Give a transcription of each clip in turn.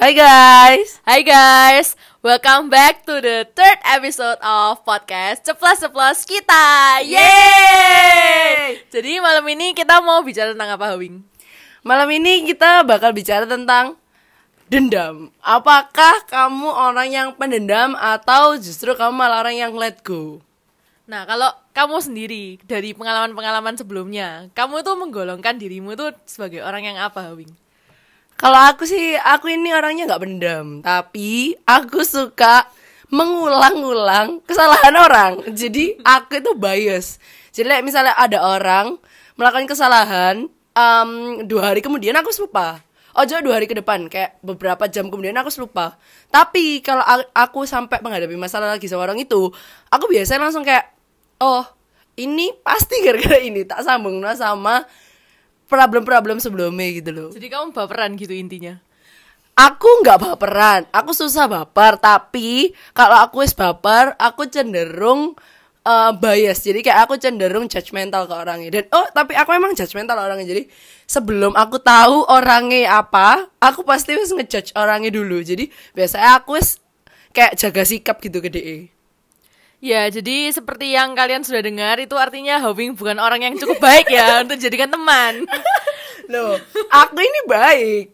Hai guys. Hai guys, welcome back to the third episode of podcast Ceplos Ceplos kita. Yeay! Jadi malam ini kita mau bicara tentang apa, Wing? Malam ini kita bakal bicara tentang dendam. Apakah kamu orang yang pendendam atau justru kamu malah orang yang let go? Nah, kalau kamu sendiri dari pengalaman-pengalaman sebelumnya, kamu tuh menggolongkan dirimu tuh sebagai orang yang apa, Wing? Kalau aku sih, aku ini orangnya nggak pendendam, tapi aku suka mengulang-ulang kesalahan orang. Jadi aku itu bias. Jadi like, misalnya ada orang melakukan kesalahan, um, dua hari kemudian aku lupa. Jadi dua hari ke depan, kayak beberapa jam kemudian aku lupa. Tapi kalau aku sampai menghadapi masalah lagi sama orang itu, aku biasanya langsung kayak, oh ini pasti gara-gara ini tak sambung sama problem-problem sebelumnya gitu loh. Jadi kamu baperan gitu intinya? Aku nggak baperan, aku susah baper. Tapi kalau aku is baper, aku cenderung uh, bias. Jadi kayak aku cenderung judgmental ke orangnya. Dan oh, tapi aku emang judgmental orangnya. Jadi sebelum aku tahu orangnya apa, aku pasti harus ngejudge orangnya dulu. Jadi biasanya aku is kayak jaga sikap gitu ke DE. Ya, jadi seperti yang kalian sudah dengar itu artinya Howing bukan orang yang cukup baik ya untuk jadikan teman. Loh, aku ini baik.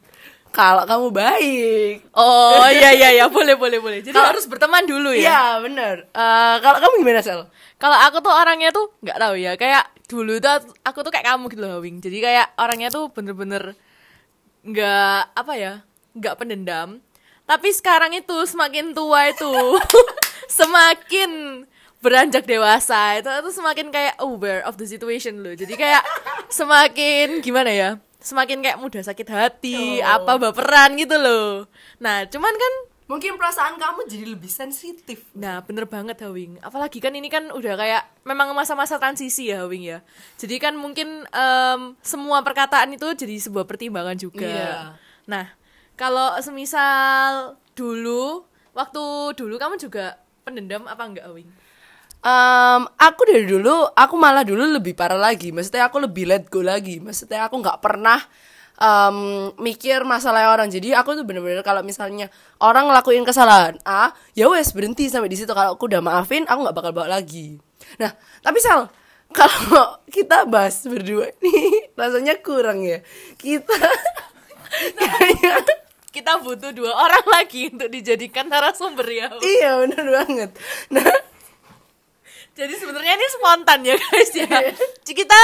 Kalau kamu baik. Oh, iya iya iya, boleh boleh boleh. Jadi kalo, harus berteman dulu ya. Iya, bener Uh, kalau kamu gimana, Sel? Kalau aku tuh orangnya tuh nggak tahu ya, kayak dulu tuh aku tuh kayak kamu gitu loh, Howing. Jadi kayak orangnya tuh bener-bener nggak apa ya, nggak pendendam. Tapi sekarang itu semakin tua itu semakin beranjak dewasa itu itu semakin kayak aware of the situation loh. Jadi kayak semakin gimana ya semakin kayak mudah sakit hati oh. apa baperan gitu loh. Nah cuman kan mungkin perasaan kamu jadi lebih sensitif. Nah bener banget Hawing. Apalagi kan ini kan udah kayak memang masa-masa transisi ya Hawing ya. Jadi kan mungkin um, semua perkataan itu jadi sebuah pertimbangan juga. Yeah. nah kalau semisal dulu waktu dulu kamu juga pendendam apa enggak Awing? Um, aku dari dulu, aku malah dulu lebih parah lagi. Maksudnya aku lebih let go lagi. Maksudnya aku nggak pernah um, mikir masalah orang. Jadi aku tuh bener-bener kalau misalnya orang ngelakuin kesalahan A, ya wes berhenti sampai di situ. Kalau aku udah maafin, aku nggak bakal bawa lagi. Nah, tapi Sal, kalau kita bahas berdua nih rasanya kurang ya. Kita kita butuh dua orang lagi untuk dijadikan narasumber ya. Iya benar banget. Nah, jadi sebenarnya ini spontan ya guys ya. Iya. kita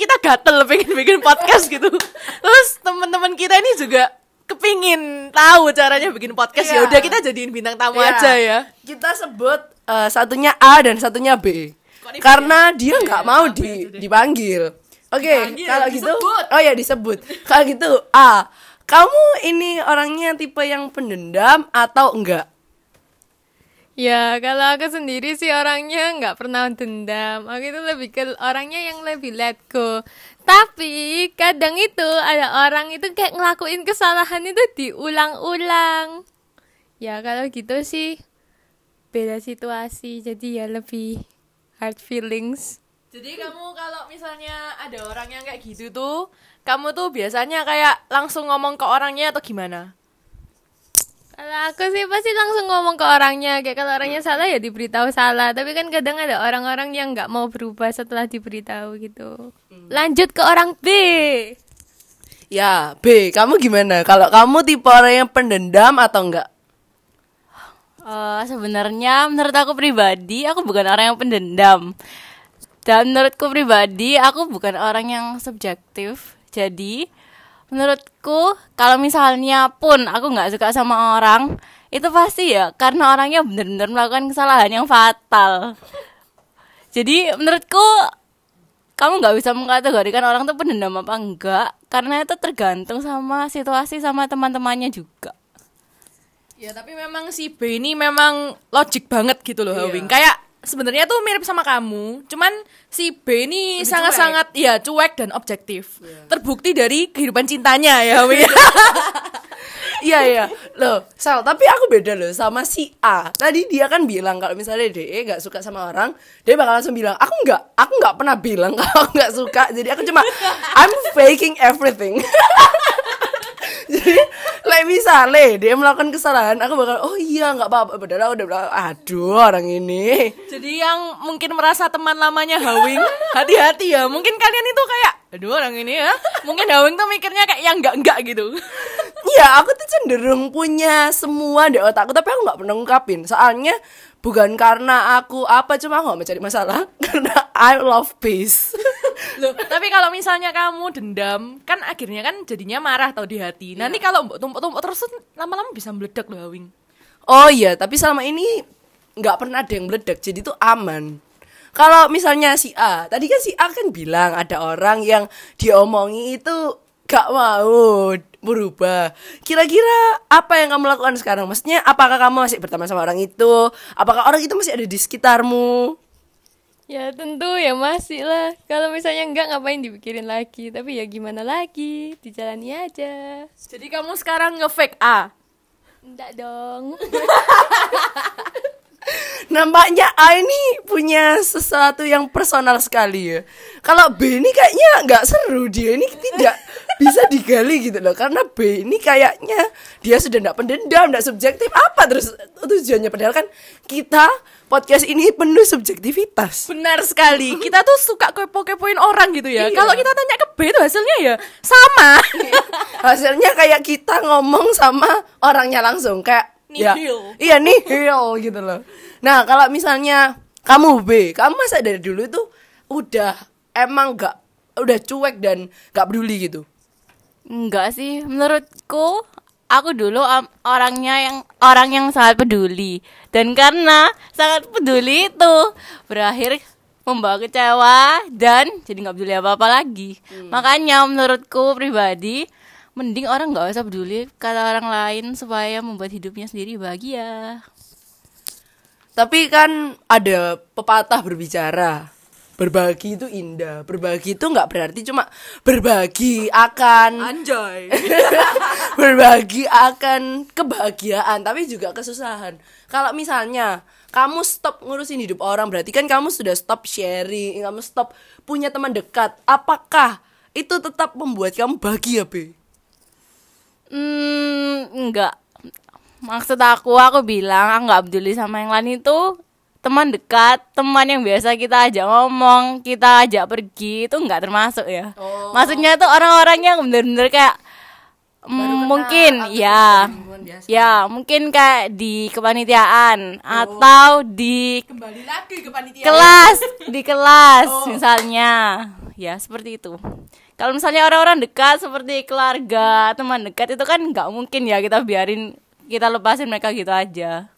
kita gatel pengen bikin podcast gitu. Terus teman-teman kita ini juga kepingin tahu caranya bikin podcast ya. Udah kita jadiin bintang tamu iya. aja ya. Kita sebut uh, satunya A dan satunya B. Karena dia nggak iya, mau di, dipanggil. Oke, okay, kalau gitu, oh ya disebut. Kalau gitu A kamu ini orangnya tipe yang pendendam atau enggak? Ya, kalau aku sendiri sih orangnya nggak pernah dendam. Aku itu lebih ke orangnya yang lebih let go. Tapi kadang itu ada orang itu kayak ngelakuin kesalahan itu diulang-ulang. Ya, kalau gitu sih beda situasi. Jadi ya lebih hard feelings. Jadi kamu kalau misalnya ada orang yang kayak gitu tuh kamu tuh biasanya kayak langsung ngomong ke orangnya atau gimana? Kalau aku sih pasti langsung ngomong ke orangnya Kayak kalau orangnya salah ya diberitahu salah Tapi kan kadang ada orang-orang yang nggak mau berubah setelah diberitahu gitu hmm. Lanjut ke orang B Ya B, kamu gimana? Kalau kamu tipe orang yang pendendam atau enggak? Uh, sebenarnya menurut aku pribadi aku bukan orang yang pendendam dan menurutku pribadi aku bukan orang yang subjektif jadi menurutku kalau misalnya pun aku nggak suka sama orang itu pasti ya karena orangnya benar-benar melakukan kesalahan yang fatal. Jadi menurutku kamu nggak bisa mengkategorikan orang tuh pendendam apa enggak karena itu tergantung sama situasi sama teman-temannya juga. Ya tapi memang si B ini memang logik banget gitu loh, iya. Kayak sebenarnya tuh mirip sama kamu, cuman si B ini sangat-sangat ya cuek dan objektif. Yeah. Terbukti dari kehidupan cintanya ya, Iya iya, loh, Sal, tapi aku beda loh sama si A. Tadi dia kan bilang kalau misalnya DE gak suka sama orang, dia bakal langsung bilang, aku nggak, aku nggak pernah bilang kalau nggak suka. Jadi aku cuma I'm faking everything. Jadi, like misalnya dia melakukan kesalahan, aku bakal, oh iya nggak apa-apa. Padahal aku udah bilang, aduh orang ini. Jadi yang mungkin merasa teman lamanya Hawing, hati-hati ya. Mungkin kalian itu kayak, aduh orang ini ya. Mungkin Hawing tuh mikirnya kayak yang enggak-enggak gitu. Iya, aku tuh cenderung punya semua di otakku, tapi aku nggak pernah ngungkapin. Soalnya bukan karena aku apa, cuma aku gak mencari masalah. Karena I love peace. Loh, tapi kalau misalnya kamu dendam, kan akhirnya kan jadinya marah tau di hati. Nanti kalau tumpuk-tumpuk terus lama-lama bisa meledak loh Hawing. Oh iya, tapi selama ini nggak pernah ada yang meledak, jadi tuh aman. Kalau misalnya si A, tadi kan si A kan bilang ada orang yang diomongi itu gak mau berubah. Kira-kira apa yang kamu lakukan sekarang? Maksudnya apakah kamu masih berteman sama orang itu? Apakah orang itu masih ada di sekitarmu? Ya tentu ya masih lah. Kalau misalnya enggak ngapain dipikirin lagi. Tapi ya gimana lagi, dijalani aja. Jadi kamu sekarang nge-fake A. Enggak dong. Nampaknya A ini punya sesuatu yang personal sekali ya. Kalau B ini kayaknya nggak seru dia ini tidak bisa digali gitu loh. Karena B ini kayaknya dia sudah nggak pendendam, nggak subjektif apa terus tujuannya padahal kan kita podcast ini penuh subjektivitas. Benar sekali. Kita tuh suka kepo-kepoin orang gitu ya. Iya. Kalau kita tanya ke B itu hasilnya ya sama. Hasilnya kayak kita ngomong sama orangnya langsung kayak ya, Nihil. iya nihil gitu loh. Nah, kalau misalnya kamu B, kamu masa dari dulu itu udah emang nggak udah cuek dan nggak peduli gitu. Enggak sih, menurutku aku dulu am- orangnya yang orang yang sangat peduli dan karena sangat peduli itu berakhir membawa kecewa dan jadi nggak peduli apa apa lagi. Makanya menurutku pribadi mending orang nggak usah peduli kata orang lain supaya membuat hidupnya sendiri bahagia. Tapi kan ada pepatah berbicara berbagi itu indah. Berbagi itu nggak berarti cuma berbagi akan Anjay. berbagi akan kebahagiaan tapi juga kesusahan. Kalau misalnya kamu stop ngurusin hidup orang berarti kan kamu sudah stop sharing kamu stop punya teman dekat. Apakah itu tetap membuat kamu bahagia be? Hmm, enggak. Maksud aku, aku bilang nggak peduli sama yang lain itu teman dekat, teman yang biasa kita ajak ngomong, kita ajak pergi itu nggak termasuk ya. Maksudnya itu orang-orang yang bener-bener kayak mm, mungkin ya, ya mungkin kayak di kepanitiaan atau di Kembali lagi ke panitia. kelas di kelas misalnya. Ya seperti itu. Kalau misalnya orang-orang dekat seperti keluarga teman dekat itu kan nggak mungkin ya kita biarin kita lepasin mereka gitu aja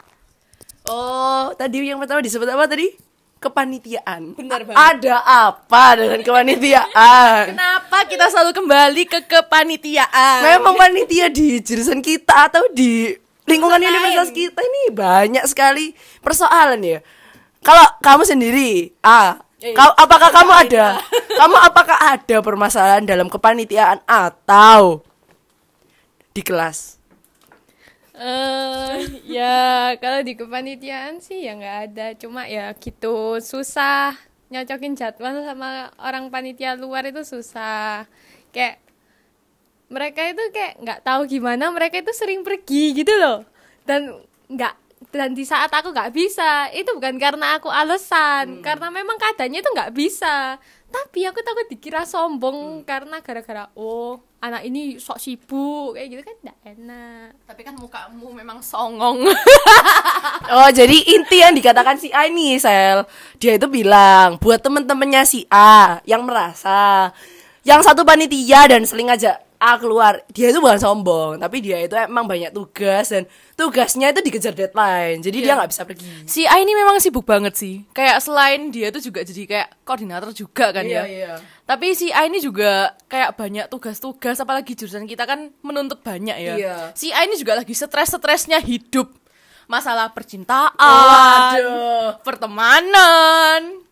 oh tadi yang pertama disebut apa tadi kepanitiaan Benar banget. ada apa dengan kepanitiaan Kenapa kita selalu kembali ke kepanitiaan? Memang panitia di jurusan kita atau di lingkungan universitas kita ini banyak sekali persoalan ya. Kalau kamu sendiri, ah, kau, apakah kamu ada? Kamu apakah ada permasalahan dalam kepanitiaan atau di kelas? Eh ya kalau di kepanitiaan sih ya nggak ada. Cuma ya gitu susah nyocokin jadwal sama orang panitia luar itu susah. Kayak mereka itu kayak nggak tahu gimana mereka itu sering pergi gitu loh. Dan nggak dan di saat aku nggak bisa itu bukan karena aku alasan karena memang keadaannya itu nggak bisa tapi aku takut dikira sombong karena gara-gara oh anak ini sok sibuk kayak gitu kan nggak enak Tapi kan mukamu memang songong. Oh, jadi inti yang dikatakan si A ini, Sel. Dia itu bilang buat temen-temennya si A yang merasa yang satu panitia dan seling aja A keluar. Dia itu bukan sombong, tapi dia itu emang banyak tugas dan tugasnya itu dikejar deadline. Jadi dia nggak bisa pergi. si A ini memang sibuk banget sih. Kayak selain dia tuh juga jadi kayak koordinator juga kan Iya, ya. iya. Tapi si A ini juga kayak banyak tugas-tugas apalagi jurusan kita kan menuntut banyak ya. Iya. Si A ini juga lagi stres-stresnya hidup. Masalah percintaan, Waduh. pertemanan,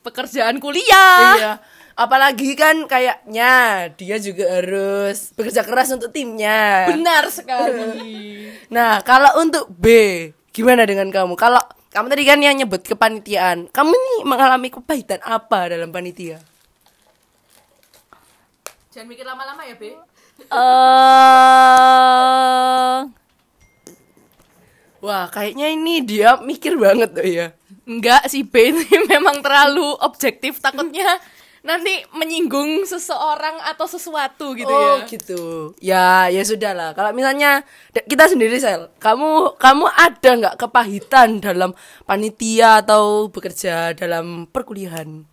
pekerjaan kuliah. Iya. Apalagi kan kayaknya dia juga harus bekerja keras untuk timnya. Benar sekali. Nah, kalau untuk B, gimana dengan kamu? Kalau kamu tadi kan yang nyebut kepanitiaan, kamu nih mengalami kepahitan apa dalam panitia? Jangan mikir lama-lama ya, Be. Eh, Wah, kayaknya ini dia mikir banget tuh ya. Enggak si B ini memang terlalu objektif takutnya nanti menyinggung seseorang atau sesuatu gitu oh, ya. gitu. Ya, ya sudahlah. Kalau misalnya kita sendiri sel, kamu kamu ada nggak kepahitan dalam panitia atau bekerja dalam perkuliahan?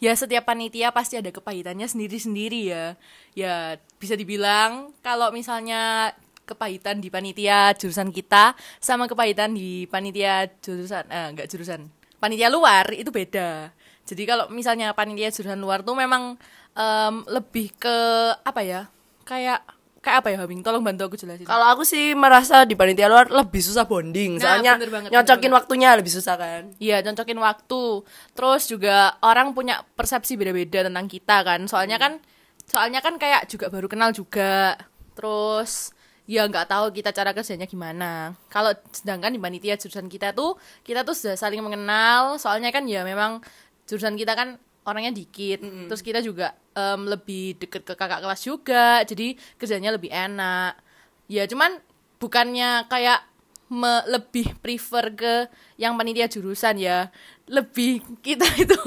Ya setiap panitia pasti ada kepahitannya sendiri-sendiri ya. Ya bisa dibilang kalau misalnya kepahitan di panitia jurusan kita sama kepahitan di panitia jurusan eh enggak jurusan panitia luar itu beda. Jadi kalau misalnya panitia jurusan luar tuh memang em, lebih ke apa ya? Kayak kayak apa ya Habing? Tolong bantu aku jelasin. Kalau aku sih merasa di panitia luar lebih susah bonding, Nah, soalnya banget, nyocokin bener waktunya lebih susah kan. Iya, cocokin waktu. Terus juga orang punya persepsi beda-beda tentang kita kan. Soalnya kan soalnya kan kayak juga baru kenal juga. Terus ya nggak tahu kita cara kerjanya gimana. Kalau sedangkan di panitia jurusan kita tuh kita tuh sudah saling mengenal. Soalnya kan ya memang jurusan kita kan orangnya dikit. Terus kita juga em, lebih deket ke kakak kelas juga. Jadi kerjanya lebih enak. Ya cuman bukannya kayak me- lebih prefer ke yang panitia jurusan ya lebih kita itu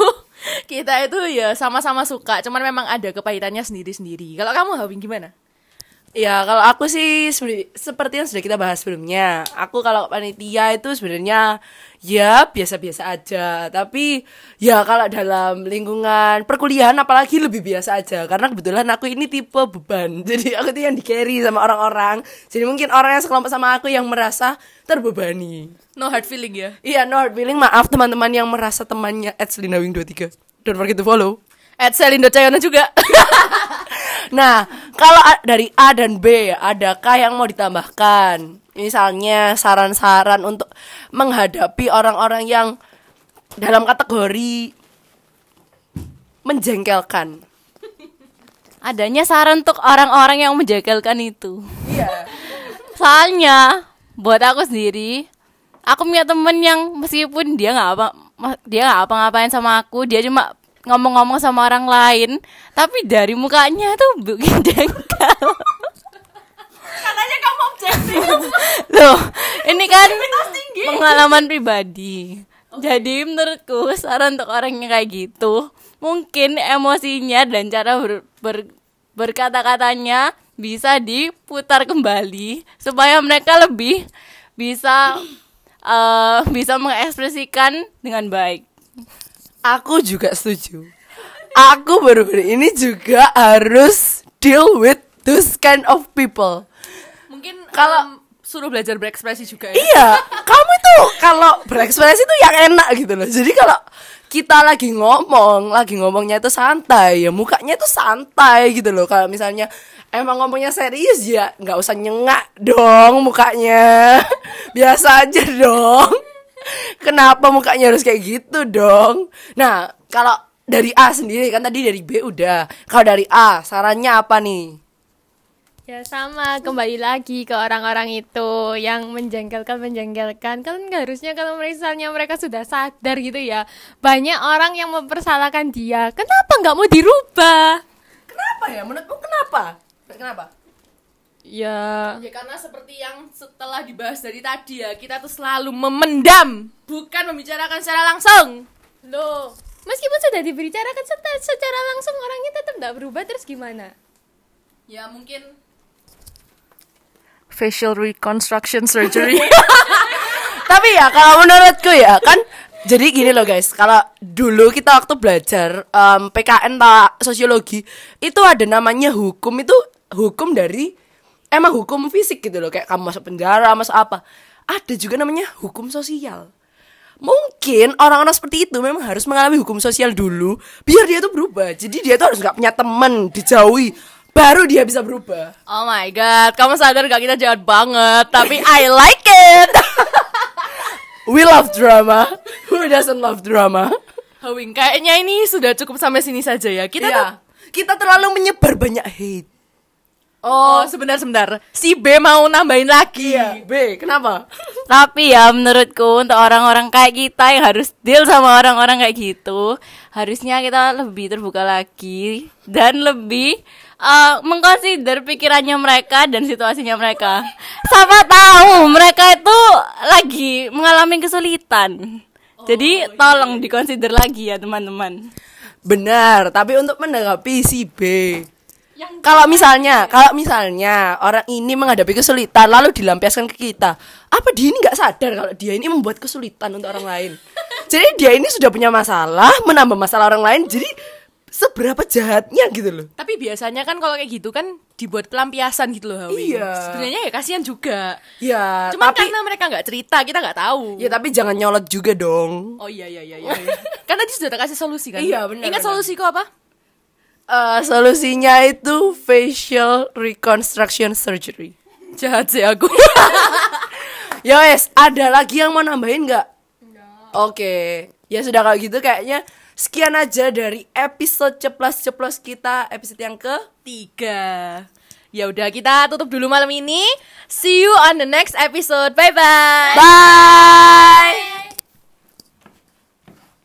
kita itu ya sama-sama suka cuman memang ada kepahitannya sendiri-sendiri kalau kamu Hawing gimana Ya kalau aku sih seperti, yang sudah kita bahas sebelumnya, aku kalau panitia itu sebenarnya ya biasa-biasa aja. Tapi ya kalau dalam lingkungan perkuliahan apalagi lebih biasa aja. Karena kebetulan aku ini tipe beban, jadi aku tuh yang di carry sama orang-orang. Jadi mungkin orang yang sekelompok sama aku yang merasa terbebani. no hard feeling ya Iya, no hard feeling. Maaf teman-teman yang merasa temannya at Selina Wing 23. Don't forget to follow. at Selindo Cayona juga Nah, kalau dari A dan B, adakah yang mau ditambahkan? Misalnya saran-saran untuk menghadapi orang-orang yang dalam kategori menjengkelkan. adanya saran untuk orang-orang yang menjengkelkan itu. Iya. Soalnya buat aku sendiri, aku punya temen yang meskipun dia nggak apa dia nggak apa-ngapain sama aku, dia cuma ngomong-ngomong sama orang lain, tapi dari mukanya tuh bikin jengkel. katanya kamu objektif Loh, ini kan pengalaman pribadi. Jadi menurutku saran untuk orang yang kayak gitu, mungkin emosinya dan cara ber, ber- berkata-katanya bisa diputar kembali supaya mereka lebih bisa eh, bisa mengekspresikan dengan baik. Aku juga setuju. Aku baru-baru ini juga harus deal with those kind of people. mungkin Kalau- kalau suruh belajar berekspresi juga ya Iya, kamu tuh kalau berekspresi tuh yang enak gitu loh. Jadi kalau kita lagi ngomong, lagi ngomongnya itu santai, ya mukanya itu santai gitu loh. Kalau misalnya emang ngomongnya serius ya nggak usah nyengak dong mukanya. Biasa aja dong. Kenapa mukanya harus kayak gitu dong? Nah, kalau dari A sendiri kan tadi dari B udah. Kalau dari A, sarannya apa nih? Ya sama, kembali lagi ke orang-orang itu yang menjengkelkan menjengkelkan. Kan harusnya kalau misalnya mereka sudah sadar gitu ya, banyak orang yang mempersalahkan dia. Kenapa nggak mau dirubah? Kenapa ya? Menurutmu kenapa? Kenapa? Ya, Ya karena seperti yang setelah dibahas dari tadi ya, kita tuh selalu memendam, bukan membicarakan secara langsung. loh, meskipun sudah dibicarakan secara, secara langsung orangnya tetap nggak berubah terus gimana? Ya mungkin facial reconstruction surgery. Tapi ya kalau menurutku ya kan jadi gini loh guys, kalau dulu kita waktu belajar em, PKN tak sosiologi itu ada namanya hukum itu hukum dari emang hukum fisik gitu loh kayak kamu masuk penjara masuk apa. Ada juga namanya hukum sosial. Mungkin orang-orang seperti itu memang harus mengalami hukum sosial dulu biar dia tuh berubah. Jadi dia tuh harus nggak punya teman, dijauhi, baru dia bisa berubah. oh my god, kamu sadar gak kita jahat banget, tapi I like it. We love drama. Who doesn't love drama? Hawing, kayaknya ini sudah cukup sampai sini saja ya. Kita tuh Iya. Kita terlalu menyebar banyak hate. Oh, sebentar sebentar. Si B mau nambahin lagi. Iya. B, kenapa? Tapi ya menurutku untuk orang-orang kayak kita yang harus deal sama orang-orang kayak gitu, harusnya kita lebih terbuka lagi dan lebih eh, mengconsider pikirannya mereka dan situasinya mereka. Siapa tahu mereka itu lagi mengalami kesulitan. Jadi tolong dikonsider lagi ya teman-teman. Benar, tapi untuk menanggapi si B. Kalau misalnya, kalau misalnya orang ini menghadapi kesulitan lalu dilampiaskan ke kita, apa dia ini nggak sadar kalau dia ini membuat kesulitan untuk orang lain? Jadi dia ini sudah punya masalah, menambah masalah orang lain. Jadi seberapa jahatnya gitu loh. Tapi biasanya kan kalau kayak gitu kan dibuat pelampiasan gitu loh Hawi. Iya. Sebenarnya ya kasihan juga. Ya, Cuman tapi karena mereka nggak cerita, kita nggak tahu. ya tapi jangan nyolot juga dong. Oh iya iya iya iya. iya. kan tadi sudah kasih solusi kan? Iya, benar, Ingat benar. solusiku apa? Eh, solusinya itu facial reconstruction surgery. Jahat sih aku. Ya wes, ada lagi yang mau nambahin nggak? Oke, ya sudah kalau gitu kayaknya sekian aja dari episode ceplos-ceplos kita episode yang ke Tiga. Ya udah kita tutup dulu malam ini. See you on the next episode. Bye bye. Bye.